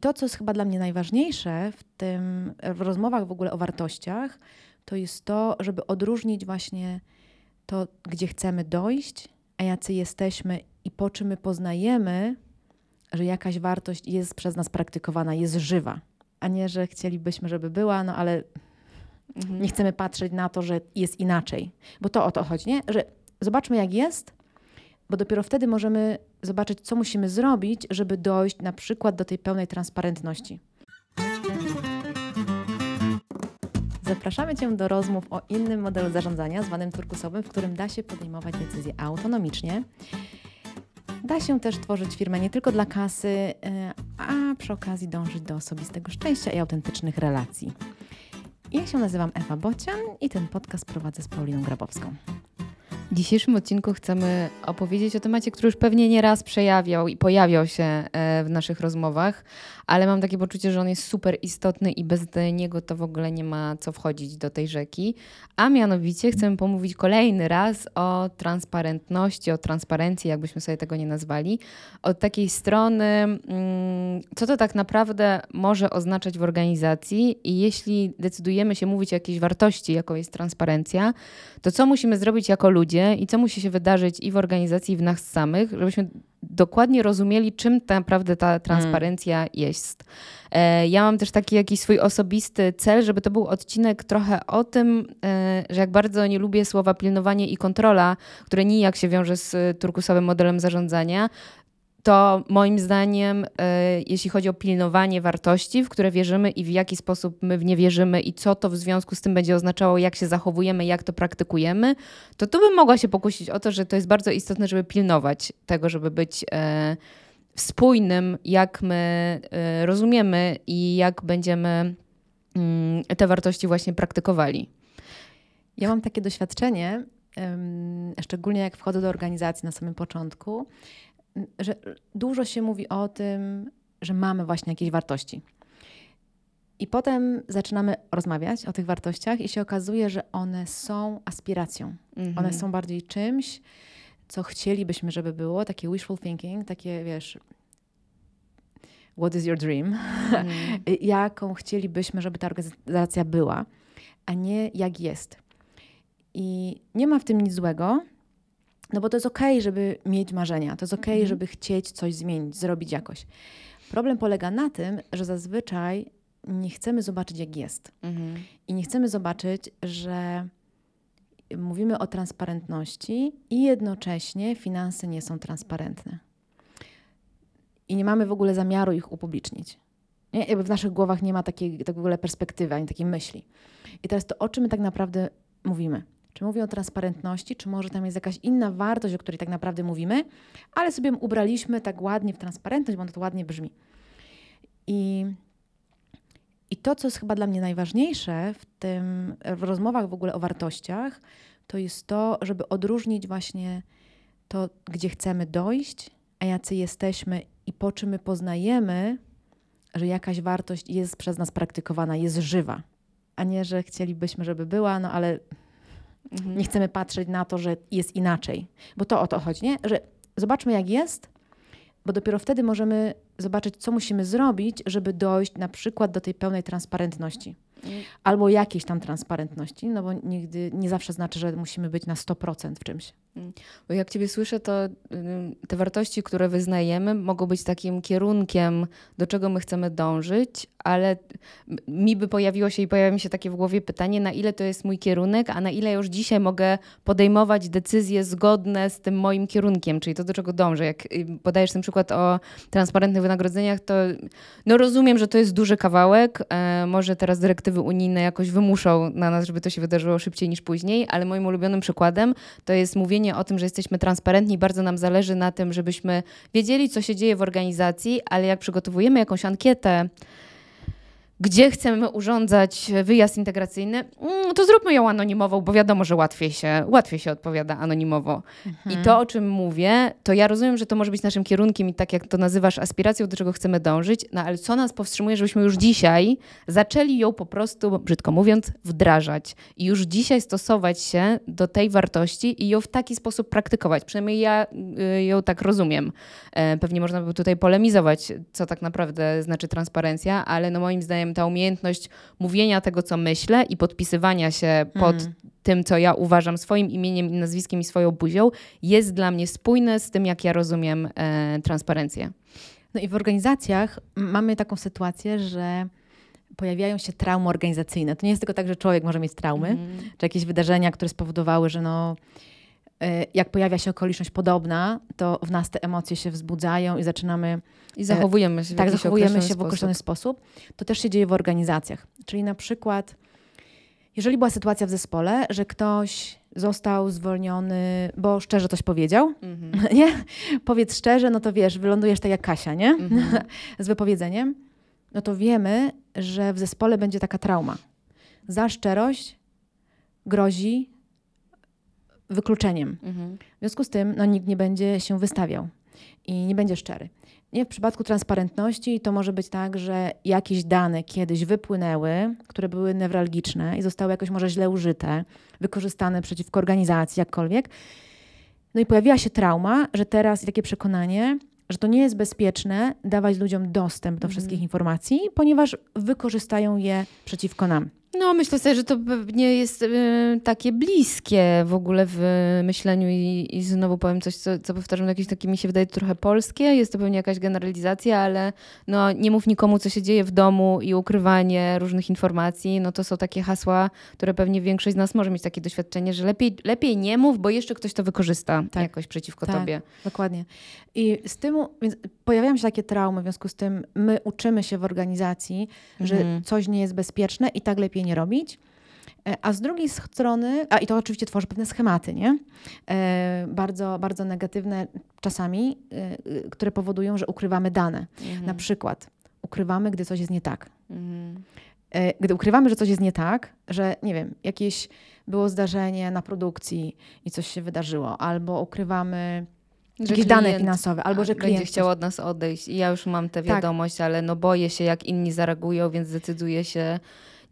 to, co jest chyba dla mnie najważniejsze w tym, w rozmowach w ogóle o wartościach, to jest to, żeby odróżnić właśnie to, gdzie chcemy dojść, a jacy jesteśmy i po czym my poznajemy, że jakaś wartość jest przez nas praktykowana, jest żywa, a nie, że chcielibyśmy, żeby była, no ale mhm. nie chcemy patrzeć na to, że jest inaczej. Bo to o to chodzi, nie? Że zobaczmy, jak jest, bo dopiero wtedy możemy zobaczyć, co musimy zrobić, żeby dojść na przykład do tej pełnej transparentności. Zapraszamy Cię do rozmów o innym modelu zarządzania, zwanym turkusowym, w którym da się podejmować decyzje autonomicznie. Da się też tworzyć firmę nie tylko dla kasy, e, a przy okazji dążyć do osobistego szczęścia i autentycznych relacji. Ja się nazywam Ewa Bocian i ten podcast prowadzę z Pauliną Grabowską. W dzisiejszym odcinku chcemy opowiedzieć o temacie, który już pewnie nie raz przejawiał i pojawiał się e, w naszych rozmowach, ale mam takie poczucie, że on jest super istotny i bez niego to w ogóle nie ma co wchodzić do tej rzeki. A mianowicie chcemy pomówić kolejny raz o transparentności, o transparencji, jakbyśmy sobie tego nie nazwali, od takiej strony, mm, co to tak naprawdę może oznaczać w organizacji i jeśli decydujemy się mówić o jakiejś wartości, jaką jest transparencja, to co musimy zrobić jako ludzie i co musi się wydarzyć i w organizacji, i w nas samych, żebyśmy dokładnie rozumieli, czym tak naprawdę ta transparencja mm. jest. E, ja mam też taki jakiś swój osobisty cel, żeby to był odcinek trochę o tym, e, że jak bardzo nie lubię słowa pilnowanie i kontrola, które nijak się wiąże z turkusowym modelem zarządzania, to moim zdaniem, e, jeśli chodzi o pilnowanie wartości, w które wierzymy i w jaki sposób my w nie wierzymy i co to w związku z tym będzie oznaczało, jak się zachowujemy, jak to praktykujemy, to tu bym mogła się pokusić o to, że to jest bardzo istotne, żeby pilnować tego, żeby być e, spójnym, jak my e, rozumiemy i jak będziemy mm, te wartości właśnie praktykowali. Ja mam takie doświadczenie, szczególnie jak wchodzę do organizacji na samym początku, że dużo się mówi o tym, że mamy właśnie jakieś wartości. I potem zaczynamy rozmawiać o tych wartościach i się okazuje, że one są aspiracją. Mhm. One są bardziej czymś, co chcielibyśmy, żeby było, takie wishful thinking, takie wiesz, what is your dream? Mhm. Jaką chcielibyśmy, żeby ta organizacja była, a nie jak jest. I nie ma w tym nic złego, no bo to jest okej, okay, żeby mieć marzenia, to jest okej, okay, mhm. żeby chcieć coś zmienić, zrobić jakoś. Problem polega na tym, że zazwyczaj nie chcemy zobaczyć, jak jest. Mhm. I nie chcemy zobaczyć, że mówimy o transparentności i jednocześnie finanse nie są transparentne. I nie mamy w ogóle zamiaru ich upublicznić. Nie? Jakby w naszych głowach nie ma takiej tak w ogóle perspektywy ani takiej myśli. I teraz to, o czym my tak naprawdę mówimy? Czy mówię o transparentności, czy może tam jest jakaś inna wartość, o której tak naprawdę mówimy, ale sobie ubraliśmy tak ładnie w transparentność, bo to ładnie brzmi. I, I to, co jest chyba dla mnie najważniejsze w tym, w rozmowach w ogóle o wartościach, to jest to, żeby odróżnić właśnie to, gdzie chcemy dojść, a jacy jesteśmy i po czym my poznajemy, że jakaś wartość jest przez nas praktykowana, jest żywa, a nie, że chcielibyśmy, żeby była, no ale Mhm. Nie chcemy patrzeć na to, że jest inaczej. Bo to o to chodzi, nie? Że zobaczmy, jak jest, bo dopiero wtedy możemy zobaczyć, co musimy zrobić, żeby dojść na przykład do tej pełnej transparentności. Mhm. Albo jakiejś tam transparentności, no bo nigdy nie zawsze znaczy, że musimy być na 100% w czymś. Bo jak Ciebie słyszę, to te wartości, które wyznajemy, mogą być takim kierunkiem, do czego my chcemy dążyć, ale mi by pojawiło się i pojawia mi się takie w głowie pytanie, na ile to jest mój kierunek, a na ile już dzisiaj mogę podejmować decyzje zgodne z tym moim kierunkiem, czyli to, do czego dążę. Jak y, podajesz ten przykład o transparentnych wynagrodzeniach, to no rozumiem, że to jest duży kawałek. E, może teraz dyrektywy unijne jakoś wymuszą na nas, żeby to się wydarzyło szybciej niż później, ale moim ulubionym przykładem to jest mówienie o tym, że jesteśmy transparentni, bardzo nam zależy na tym, żebyśmy wiedzieli, co się dzieje w organizacji, ale jak przygotowujemy jakąś ankietę, gdzie chcemy urządzać wyjazd integracyjny, mm, to zróbmy ją anonimową, bo wiadomo, że łatwiej się, łatwiej się odpowiada anonimowo. Mhm. I to, o czym mówię, to ja rozumiem, że to może być naszym kierunkiem i tak jak to nazywasz aspiracją, do czego chcemy dążyć, no ale co nas powstrzymuje, żebyśmy już dzisiaj zaczęli ją po prostu, brzydko mówiąc, wdrażać i już dzisiaj stosować się do tej wartości i ją w taki sposób praktykować. Przynajmniej ja y, ją tak rozumiem. E, pewnie można by tutaj polemizować, co tak naprawdę znaczy transparencja, ale no moim zdaniem ta umiejętność mówienia tego, co myślę i podpisywania się pod mm. tym, co ja uważam swoim imieniem i nazwiskiem i swoją buzią, jest dla mnie spójne z tym, jak ja rozumiem e, transparencję. No i w organizacjach mamy taką sytuację, że pojawiają się traumy organizacyjne. To nie jest tylko tak, że człowiek może mieć traumy, mm. czy jakieś wydarzenia, które spowodowały, że no, jak pojawia się okoliczność podobna, to w nas te emocje się wzbudzają i zaczynamy i zachowujemy się w Tak, zachowujemy się w określony sposób. sposób. To też się dzieje w organizacjach. Czyli na przykład, jeżeli była sytuacja w zespole, że ktoś został zwolniony, bo szczerze coś powiedział, mm-hmm. nie? Powiedz szczerze, no to wiesz, wylądujesz tak jak Kasia, nie? Mm-hmm. Z wypowiedzeniem. No to wiemy, że w zespole będzie taka trauma. Za szczerość grozi wykluczeniem. Mm-hmm. W związku z tym no, nikt nie będzie się wystawiał i nie będzie szczery. Nie, w przypadku transparentności to może być tak, że jakieś dane kiedyś wypłynęły, które były newralgiczne i zostały jakoś może źle użyte, wykorzystane przeciwko organizacji, jakkolwiek. No i pojawiła się trauma, że teraz takie przekonanie, że to nie jest bezpieczne dawać ludziom dostęp do mhm. wszystkich informacji, ponieważ wykorzystają je przeciwko nam. No, myślę sobie, że to pewnie jest y, takie bliskie w ogóle w myśleniu i, i znowu powiem coś, co, co powtarzam, jakieś takie mi się wydaje trochę polskie. Jest to pewnie jakaś generalizacja, ale no, nie mów nikomu, co się dzieje w domu i ukrywanie różnych informacji. No to są takie hasła, które pewnie większość z nas może mieć takie doświadczenie, że lepiej, lepiej nie mów, bo jeszcze ktoś to wykorzysta tak. jakoś przeciwko tak, tobie. Dokładnie. I z tym, więc pojawiają się takie traumy, w związku z tym my uczymy się w organizacji, że mhm. coś nie jest bezpieczne i tak lepiej nie robić. E, a z drugiej strony, a i to oczywiście tworzy pewne schematy, nie? E, bardzo, bardzo negatywne czasami, e, które powodują, że ukrywamy dane. Mhm. Na przykład ukrywamy, gdy coś jest nie tak. Mhm. E, gdy ukrywamy, że coś jest nie tak, że nie wiem, jakieś było zdarzenie na produkcji i coś się wydarzyło, albo ukrywamy że jakieś dane finansowe, albo że klient będzie chciał od nas odejść i ja już mam tę tak. wiadomość, tak. ale no boję się, jak inni zareagują, więc decyduję się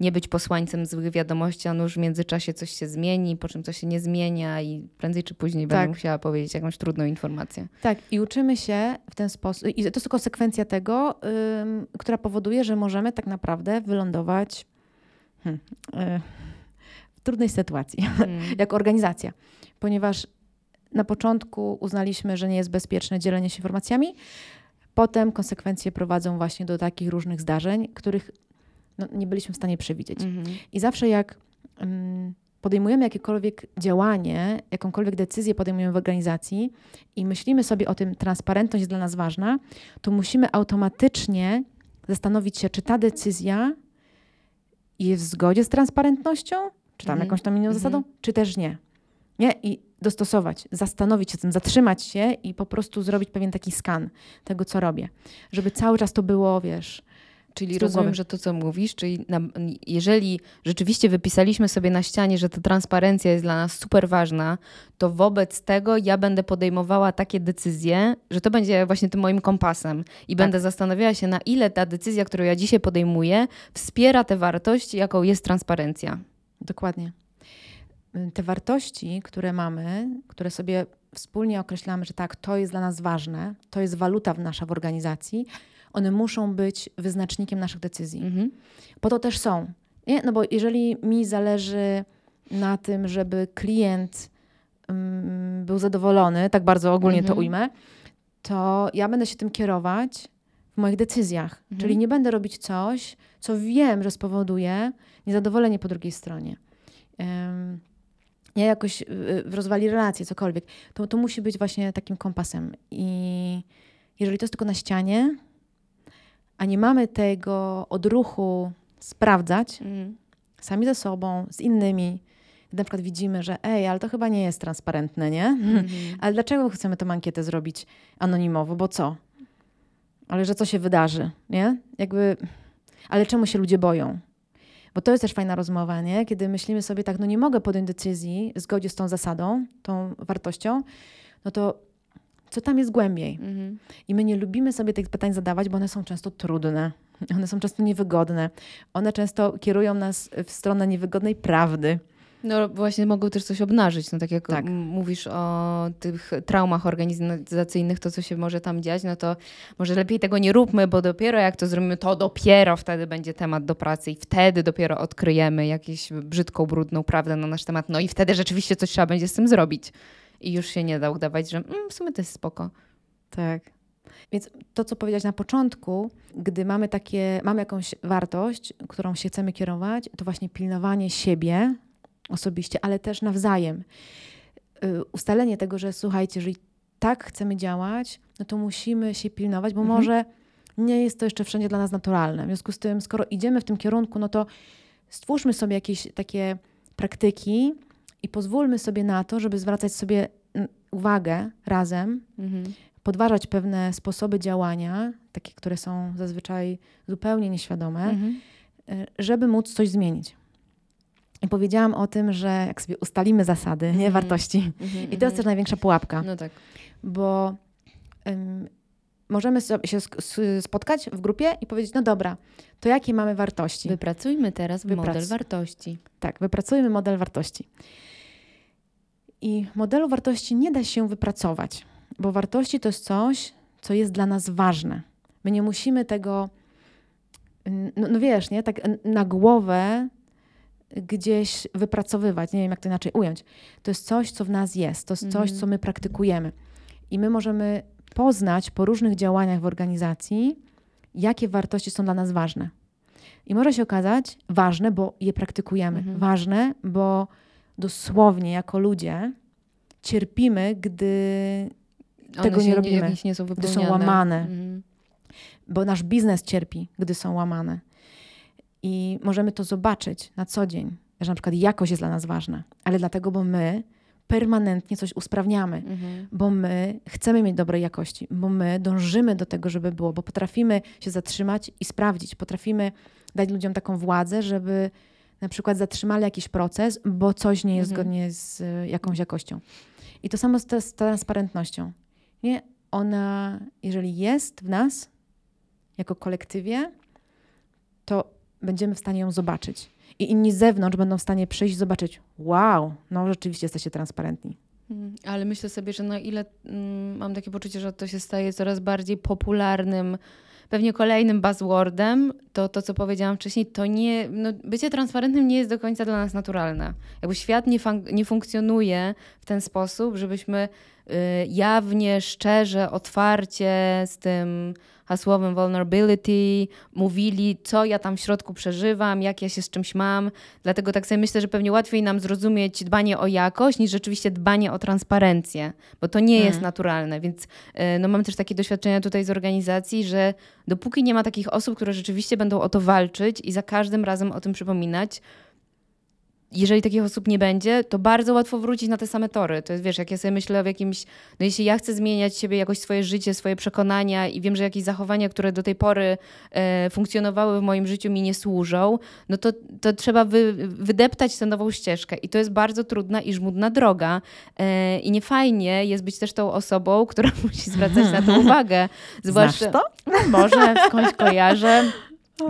nie być posłańcem złych wiadomości, a już w międzyczasie coś się zmieni, po czym coś się nie zmienia i prędzej czy później tak. będę musiała powiedzieć jakąś trudną informację. Tak, i uczymy się w ten sposób, i to jest konsekwencja tego, ym, która powoduje, że możemy tak naprawdę wylądować hmm, y, w trudnej sytuacji, hmm. jako organizacja, ponieważ na początku uznaliśmy, że nie jest bezpieczne dzielenie się informacjami, potem konsekwencje prowadzą właśnie do takich różnych zdarzeń, których no, nie byliśmy w stanie przewidzieć. Mhm. I zawsze jak um, podejmujemy jakiekolwiek działanie, jakąkolwiek decyzję podejmujemy w organizacji i myślimy sobie o tym, transparentność jest dla nas ważna, to musimy automatycznie zastanowić się, czy ta decyzja jest w zgodzie z transparentnością, czy tam mhm. jakąś tam inną mhm. zasadą, czy też nie. Nie? I dostosować, zastanowić się tym, zatrzymać się i po prostu zrobić pewien taki skan tego, co robię. Żeby cały czas to było, wiesz, Czyli rozumiem, że to, co mówisz, czyli na, jeżeli rzeczywiście wypisaliśmy sobie na ścianie, że ta transparencja jest dla nas super ważna, to wobec tego ja będę podejmowała takie decyzje, że to będzie właśnie tym moim kompasem i tak. będę zastanawiała się, na ile ta decyzja, którą ja dzisiaj podejmuję, wspiera tę wartość, jaką jest transparencja. Dokładnie. Te wartości, które mamy, które sobie wspólnie określamy, że tak, to jest dla nas ważne, to jest waluta nasza w organizacji, one muszą być wyznacznikiem naszych decyzji. Mhm. Po to też są. Nie? No bo jeżeli mi zależy na tym, żeby klient um, był zadowolony, tak bardzo ogólnie mhm. to ujmę, to ja będę się tym kierować w moich decyzjach. Mhm. Czyli nie będę robić coś, co wiem, że spowoduje niezadowolenie po drugiej stronie. Um, nie jakoś y, rozwali relacje, cokolwiek. To, to musi być właśnie takim kompasem. I jeżeli to jest tylko na ścianie, a nie mamy tego odruchu sprawdzać mm. sami ze sobą, z innymi, na przykład widzimy, że ej, ale to chyba nie jest transparentne, nie? Mm -hmm. ale dlaczego chcemy tę ankietę zrobić anonimowo? Bo co? Ale że co się wydarzy, nie? Jakby... Ale czemu się ludzie boją? Bo to jest też fajna rozmowa, nie? Kiedy myślimy sobie tak, no nie mogę podjąć decyzji w zgodzie z tą zasadą, tą wartością, no to co tam jest głębiej? Mhm. I my nie lubimy sobie tych pytań zadawać, bo one są często trudne. One są często niewygodne. One często kierują nas w stronę niewygodnej prawdy. No właśnie mogą też coś obnażyć, no tak jak Tak. mówisz o tych traumach organizacyjnych, to co się może tam dziać, no to może lepiej tego nie róbmy, bo dopiero jak to zrobimy, to dopiero wtedy będzie temat do pracy i wtedy dopiero odkryjemy jakąś brzydką, brudną prawdę na nasz temat, no i wtedy rzeczywiście coś trzeba będzie z tym zrobić. I już się nie da udawać, że mm, w sumie to jest spoko. Tak. Więc to, co powiedziałaś na początku, gdy mamy takie, mamy jakąś wartość, którą się chcemy kierować, to właśnie pilnowanie siebie osobiście, ale też nawzajem. Y, Ustalenie tego, że słuchajcie, jeżeli tak chcemy działać, no to musimy się pilnować, bo Mhm. może nie jest to jeszcze wszędzie dla nas naturalne. W związku z tym, skoro idziemy w tym kierunku, no to stwórzmy sobie jakieś takie praktyki i pozwólmy sobie na to, żeby zwracać sobie uwagę razem Mhm. podważać pewne sposoby działania, takie, które są zazwyczaj zupełnie nieświadome, Mhm. y, żeby móc coś zmienić. I powiedziałam o tym, że jak sobie ustalimy zasady, nie Mhm. wartości. Mhm. I to jest też największa pułapka, No tak. bo ym, możemy się spotkać w grupie i powiedzieć, no dobra, to jakie mamy wartości? Wypracujmy teraz model wartości. Tak, wypracujmy model wartości. I modelu wartości nie da się wypracować, bo wartości to jest coś, co jest dla nas ważne. My nie musimy tego, no, no wiesz, nie, tak na głowę gdzieś wypracowywać. Nie wiem, jak to inaczej ująć. To jest coś, co w nas jest. To jest coś, Mhm. co my praktykujemy. I my możemy poznać po różnych działaniach w organizacji, jakie wartości są dla nas ważne. I może się okazać ważne, bo je praktykujemy. Mhm. Ważne, bo dosłownie jako ludzie cierpimy, gdy, One Tego nie robimy, jakieś nie są gdy są łamane, Mhm. bo nasz biznes cierpi, gdy są łamane. I możemy to zobaczyć na co dzień, że na przykład jakość jest dla nas ważna, ale dlatego, bo my permanentnie coś usprawniamy. Mhm. bo my chcemy mieć dobrej jakości, bo my dążymy do tego, żeby było, bo potrafimy się zatrzymać i sprawdzić. Potrafimy dać ludziom taką władzę, żeby na przykład zatrzymali jakiś proces, bo coś nie jest Mhm. zgodnie z y, jakąś jakością. I to samo z, z transparentnością. Nie? Ona, jeżeli jest w nas, jako kolektywie, to będziemy w stanie ją zobaczyć. I inni z zewnątrz będą w stanie przyjść i zobaczyć, wow, no rzeczywiście jesteście transparentni. Mhm. Ale myślę sobie, że na ile mm, mam takie poczucie, że to się staje coraz bardziej popularnym, pewnie kolejnym buzzwordem, to to, co powiedziałam wcześniej, to nie, no, bycie transparentnym nie jest do końca dla nas naturalne. Jakby świat nie, fun- nie funkcjonuje w ten sposób, żebyśmy y, jawnie, szczerze, otwarcie z tym hasłowym vulnerability mówili, co ja tam w środku przeżywam, jak ja się z czymś mam. Dlatego tak sobie myślę, że pewnie łatwiej nam zrozumieć dbanie o jakość, niż rzeczywiście dbanie o transparencję, bo to nie jest Mm. naturalne. Więc y, no, mam też takie doświadczenia tutaj z organizacji, że dopóki nie ma takich osób, które rzeczywiście będą o to walczyć i za każdym razem o tym przypominać, jeżeli takich osób nie będzie, to bardzo łatwo wrócić na te same tory. To jest, wiesz, jak ja sobie myślę w jakimś, no jeśli ja chcę zmieniać siebie, jakoś swoje życie, swoje przekonania i wiem, że jakieś zachowania, które do tej pory e, funkcjonowały w moim życiu mi nie służą, no to, to trzeba wy, wydeptać tę nową ścieżkę. I to jest bardzo trudna i żmudna droga. E, I niefajnie jest być też tą osobą, która musi zwracać na to uwagę. Znasz to? Może skądś kojarzę.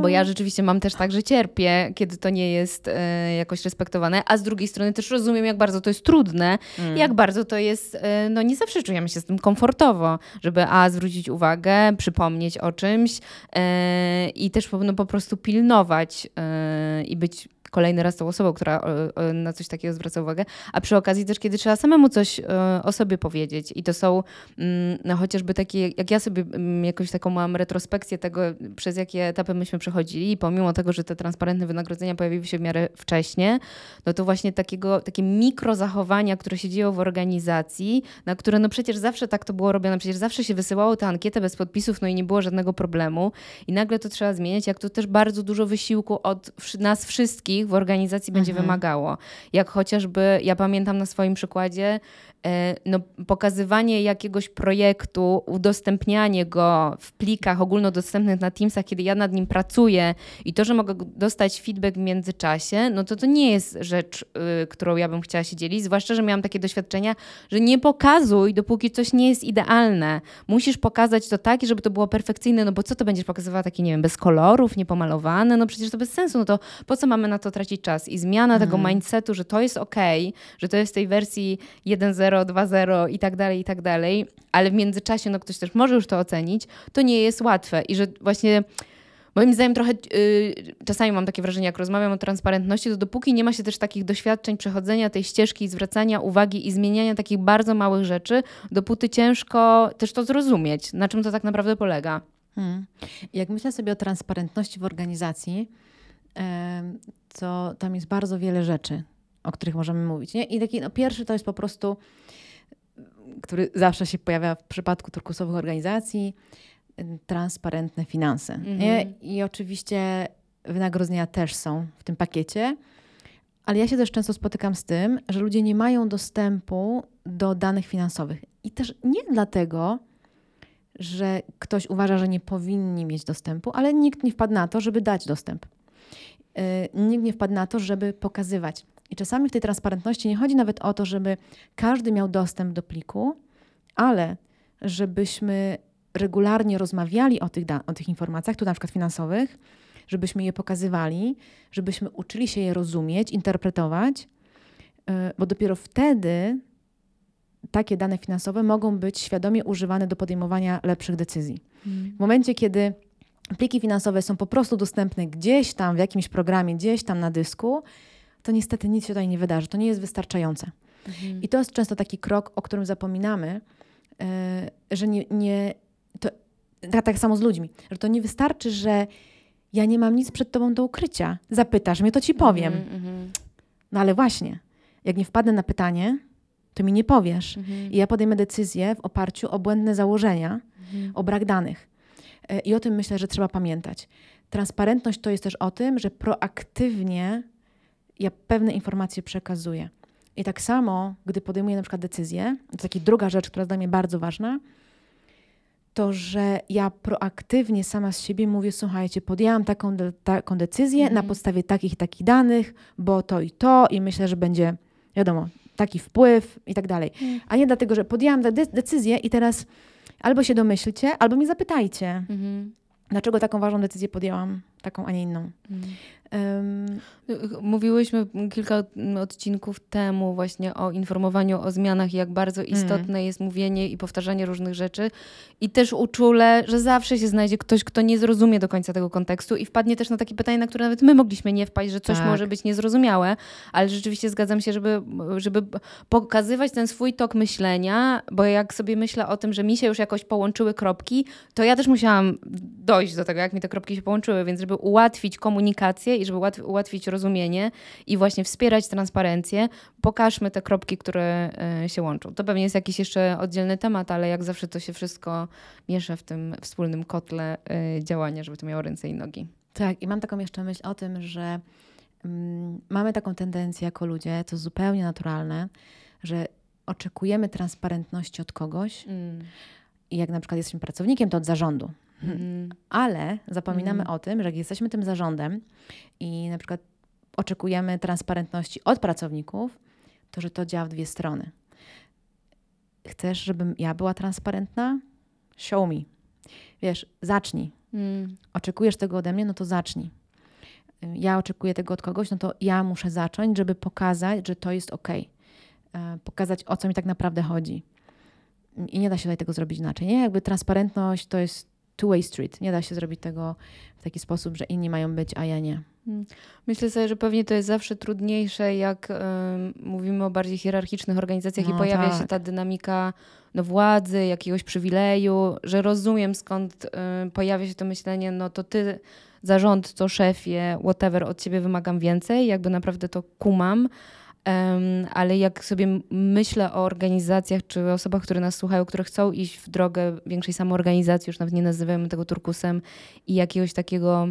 Bo ja rzeczywiście mam też tak, że cierpię, kiedy to nie jest e, jakoś respektowane, a z drugiej strony też rozumiem, jak bardzo to jest trudne, Mm. jak bardzo to jest, e, no nie zawsze czujemy się z tym komfortowo, żeby a, zwrócić uwagę, przypomnieć o czymś e, i też no, po prostu pilnować e, i być kolejny raz tą osobą, która o, o, na coś takiego zwraca uwagę, a przy okazji też, kiedy trzeba samemu coś e, o sobie powiedzieć. I to są mm, no, chociażby takie, jak ja sobie mm, jakąś taką mam retrospekcję tego, przez jakie etapy myśmy przechodzili i pomimo tego, że te transparentne wynagrodzenia pojawiły się w miarę wcześnie, no to właśnie takiego, takie mikrozachowania, które się dzieją w organizacji, na które no przecież zawsze tak to było robione, przecież zawsze się wysyłało tę ankietę bez podpisów, no i nie było żadnego problemu. I nagle to trzeba zmieniać, jak to też bardzo dużo wysiłku od nas wszystkich, w organizacji będzie Mhm. wymagało. Jak chociażby, ja pamiętam na swoim przykładzie, e, no, pokazywanie jakiegoś projektu, udostępnianie go w plikach ogólnodostępnych na Teamsach, kiedy ja nad nim pracuję i to, że mogę dostać feedback w międzyczasie, no to to nie jest rzecz, y, którą ja bym chciała się dzielić, zwłaszcza, że miałam takie doświadczenia, że nie pokazuj, dopóki coś nie jest idealne. Musisz pokazać to tak, żeby to było perfekcyjne, no bo co to będziesz pokazywała takie, nie wiem, bez kolorów, niepomalowane, no przecież to bez sensu, no to po co mamy na to tracić czas? I zmiana tego mindsetu, że to jest okej, że to jest w tej wersji 1.0, 2.0 i tak dalej, i tak dalej, ale w międzyczasie, no ktoś też może już to ocenić, to nie jest łatwe i że właśnie Moim zdaniem trochę y, czasami mam takie wrażenie, jak rozmawiam o transparentności, to dopóki nie ma się też takich doświadczeń przechodzenia tej ścieżki, zwracania uwagi i zmieniania takich bardzo małych rzeczy, dopóty ciężko też to zrozumieć, na czym to tak naprawdę polega. Hmm. Jak myślę sobie o transparentności w organizacji, to tam jest bardzo wiele rzeczy, o których możemy mówić. Nie? I taki no, pierwszy to jest po prostu, który zawsze się pojawia w przypadku turkusowych organizacji, transparentne finanse. Mhm. I oczywiście wynagrodzenia też są w tym pakiecie. Ale ja się też często spotykam z tym, że ludzie nie mają dostępu do danych finansowych. I też nie dlatego, że ktoś uważa, że nie powinni mieć dostępu, ale nikt nie wpadł na to, żeby dać dostęp. Yy, Nikt nie wpadł na to, żeby pokazywać. I czasami w tej transparentności nie chodzi nawet o to, żeby każdy miał dostęp do pliku, ale żebyśmy regularnie rozmawiali o tych, o tych informacjach, tu na przykład finansowych, żebyśmy je pokazywali, żebyśmy uczyli się je rozumieć, interpretować, yy, bo dopiero wtedy takie dane finansowe mogą być świadomie używane do podejmowania lepszych decyzji. W momencie, kiedy pliki finansowe są po prostu dostępne gdzieś tam w jakimś programie, gdzieś tam na dysku, to niestety nic się tutaj nie wydarzy. To nie jest wystarczające. I to jest często taki krok, o którym zapominamy, e, że nie, nie to, tak, tak samo z ludźmi, że to nie wystarczy, że ja nie mam nic przed tobą do ukrycia. Zapytasz mnie, to ci powiem. Mhm, mhm, No ale właśnie, jak nie wpadnę na pytanie, to mi nie powiesz. mhm, I ja podejmę decyzję w oparciu o błędne założenia, mhm. o brak danych. E, I o tym myślę, że trzeba pamiętać. Transparentność to jest też o tym, że proaktywnie ja pewne informacje przekazuję. I tak samo, gdy podejmuję na przykład decyzję, to taka druga rzecz, która jest dla mnie bardzo ważna, to, że ja proaktywnie sama z siebie mówię, słuchajcie, podjęłam taką, de- taką decyzję Mhm. na podstawie takich i takich danych, bo to i to i myślę, że będzie, wiadomo, taki wpływ i tak dalej. Mhm. A nie dlatego, że podjęłam tę de- decyzję i teraz albo się domyślcie, albo mnie zapytajcie, Mhm. dlaczego taką ważną decyzję podjęłam, taką, a nie inną. Mhm. Em, Mówiłyśmy kilka odcinków temu właśnie o informowaniu o zmianach i jak bardzo istotne jest mówienie i powtarzanie różnych rzeczy. I też uczulę, że zawsze się znajdzie ktoś, kto nie zrozumie do końca tego kontekstu i wpadnie też na takie pytanie, na które nawet my mogliśmy nie wpaść, że coś Tak. może być niezrozumiałe, ale rzeczywiście zgadzam się, żeby, żeby pokazywać ten swój tok myślenia, bo jak sobie myślę o tym, że mi się już jakoś połączyły kropki, to ja też musiałam dojść do tego, jak mi te kropki się połączyły, więc żeby ułatwić komunikację i żeby ułatw- ułatwić rozumienie i właśnie wspierać transparencję, pokażmy te kropki, które e, się łączą. To pewnie jest jakiś jeszcze oddzielny temat, ale jak zawsze to się wszystko miesza w tym wspólnym kotle e, działania, żeby to miało ręce i nogi. tak, i mam taką jeszcze myśl o tym, że mm, mamy taką tendencję jako ludzie, to zupełnie naturalne, że oczekujemy transparentności od kogoś i jak na przykład jesteśmy pracownikiem, to od zarządu. Mhm. Ale zapominamy Mhm. o tym, że jak jesteśmy tym zarządem i na przykład oczekujemy transparentności od pracowników, to że to działa w dwie strony. Chcesz, żebym ja była transparentna? Show me. Wiesz, zacznij. Mm. Oczekujesz tego ode mnie, no to zacznij. Ja oczekuję tego od kogoś, no to ja muszę zacząć, żeby pokazać, że to jest ok. Pokazać, o co mi tak naprawdę chodzi. I nie da się tutaj tego zrobić inaczej. Nie? Jakby transparentność to jest two-way street. Nie da się zrobić tego w taki sposób, że inni mają być, a ja nie. Myślę sobie, że pewnie to jest zawsze trudniejsze, jak em, mówimy o bardziej hierarchicznych organizacjach i No pojawia się tak. ta dynamika no, władzy, jakiegoś przywileju, że rozumiem skąd em, pojawia się to myślenie, no to ty zarządco, szefie, whatever, od ciebie wymagam więcej, jakby naprawdę to kumam. Ale jak sobie myślę o organizacjach czy osobach, które nas słuchają, które chcą iść w drogę większej samoorganizacji, już nawet nie nazywamy tego turkusem, i jakiegoś takiego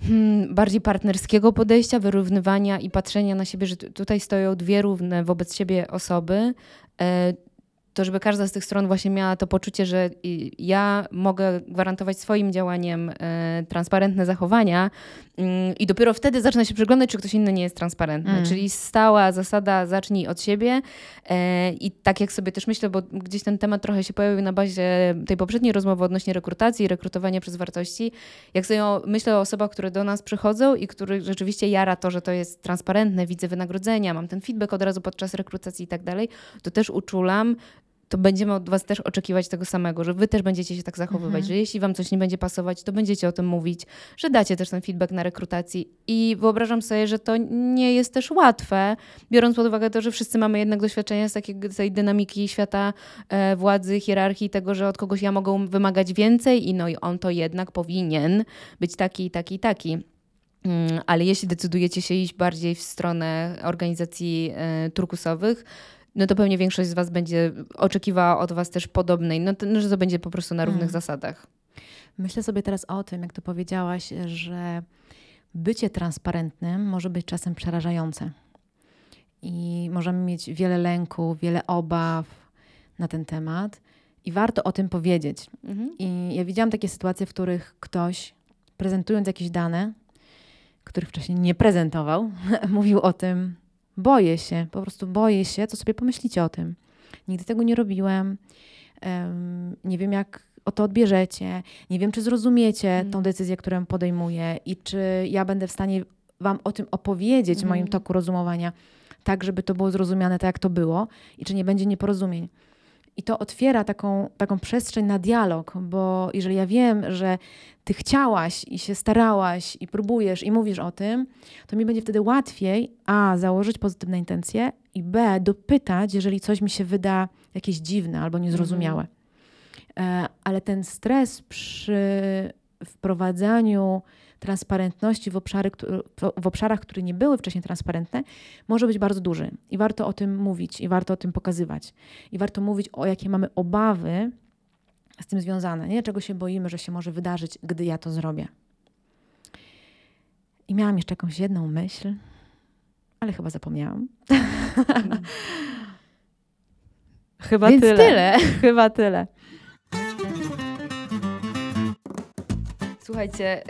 hmm, bardziej partnerskiego podejścia, wyrównywania i patrzenia na siebie, że tutaj stoją dwie równe wobec siebie osoby. To żeby każda z tych stron właśnie miała to poczucie, że ja mogę gwarantować swoim działaniem e, transparentne zachowania mm, i dopiero wtedy zaczyna się przyglądać, czy ktoś inny nie jest transparentny. Mm. Czyli stała zasada zacznij od siebie e, i tak jak sobie też myślę, bo gdzieś ten temat trochę się pojawił na bazie tej poprzedniej rozmowy odnośnie rekrutacji i rekrutowania przez wartości. Jak sobie myślę o osobach, które do nas przychodzą i których rzeczywiście jara to, że to jest transparentne, widzę wynagrodzenia, mam ten feedback od razu podczas rekrutacji i tak dalej, to też uczulam, to będziemy od Was też oczekiwać tego samego, że Wy też będziecie się tak zachowywać, mhm. że jeśli Wam coś nie będzie pasować, to będziecie o tym mówić, że dacie też ten feedback na rekrutacji. I wyobrażam sobie, że to nie jest też łatwe, biorąc pod uwagę to, że wszyscy mamy jednak doświadczenie z takiej, tej dynamiki świata e, władzy, hierarchii, tego, że od kogoś ja mogę wymagać więcej i no i on to jednak powinien być taki, taki, taki. Mm, ale jeśli decydujecie się iść bardziej w stronę organizacji e, turkusowych, no to pewnie większość z Was będzie oczekiwała od Was też podobnej, no to, no, że to będzie po prostu na równych hmm. zasadach. Myślę sobie teraz o tym, jak to powiedziałaś, że bycie transparentnym może być czasem przerażające. I możemy mieć wiele lęku, wiele obaw na ten temat, i warto o tym powiedzieć. Mhm. I ja widziałam takie sytuacje, w których ktoś, prezentując jakieś dane, których wcześniej nie prezentował, mówił o tym, Boję się, po prostu boję się, co sobie pomyślicie o tym. Nigdy tego nie robiłem. Um, nie wiem, jak o to odbierzecie. Nie wiem, czy zrozumiecie mm. tą decyzję, którą podejmuję i czy ja będę w stanie Wam o tym opowiedzieć mm. w moim mhm. toku rozumowania, tak, żeby to było zrozumiane tak, jak to było i czy nie będzie nieporozumień. I to otwiera taką, taką przestrzeń na dialog, bo jeżeli ja wiem, że ty chciałaś i się starałaś i próbujesz i mówisz o tym, to mi będzie wtedy łatwiej a. założyć pozytywne intencje i b. dopytać, jeżeli coś mi się wyda jakieś dziwne albo niezrozumiałe. Mhm. E, ale ten stres przy wprowadzaniu transparentności w, obszary, w obszarach, które nie były wcześniej transparentne, może być bardzo duży. I warto o tym mówić, i warto o tym pokazywać. I warto mówić o jakie mamy obawy z tym związane, nie? czego się boimy, że się może wydarzyć, gdy ja to zrobię. I miałam jeszcze jakąś jedną myśl, ale chyba zapomniałam. chyba Więc tyle. tyle. chyba tyle. Słuchajcie,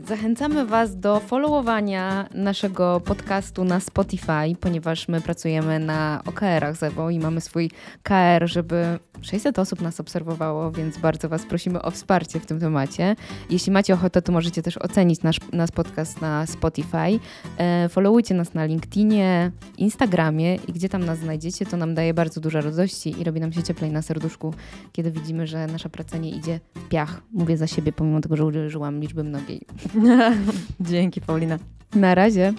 yy, zachęcamy Was do followowania naszego podcastu na Spotify, ponieważ my pracujemy na OKR-ach Zewo i mamy swój KR, żeby 600 osób nas obserwowało, więc bardzo Was prosimy o wsparcie w tym temacie. Jeśli macie ochotę, to możecie też ocenić nasz, nasz podcast na Spotify. Yy, followujcie nas na LinkedInie, Instagramie i gdzie tam nas znajdziecie, to nam daje bardzo dużo radości i robi nam się cieplej na serduszku, kiedy widzimy, że nasza praca nie idzie w piach. Mówię za siebie, pomimo tego, że użyłam liczby mnogiej. Dzięki, Paulina. Na razie.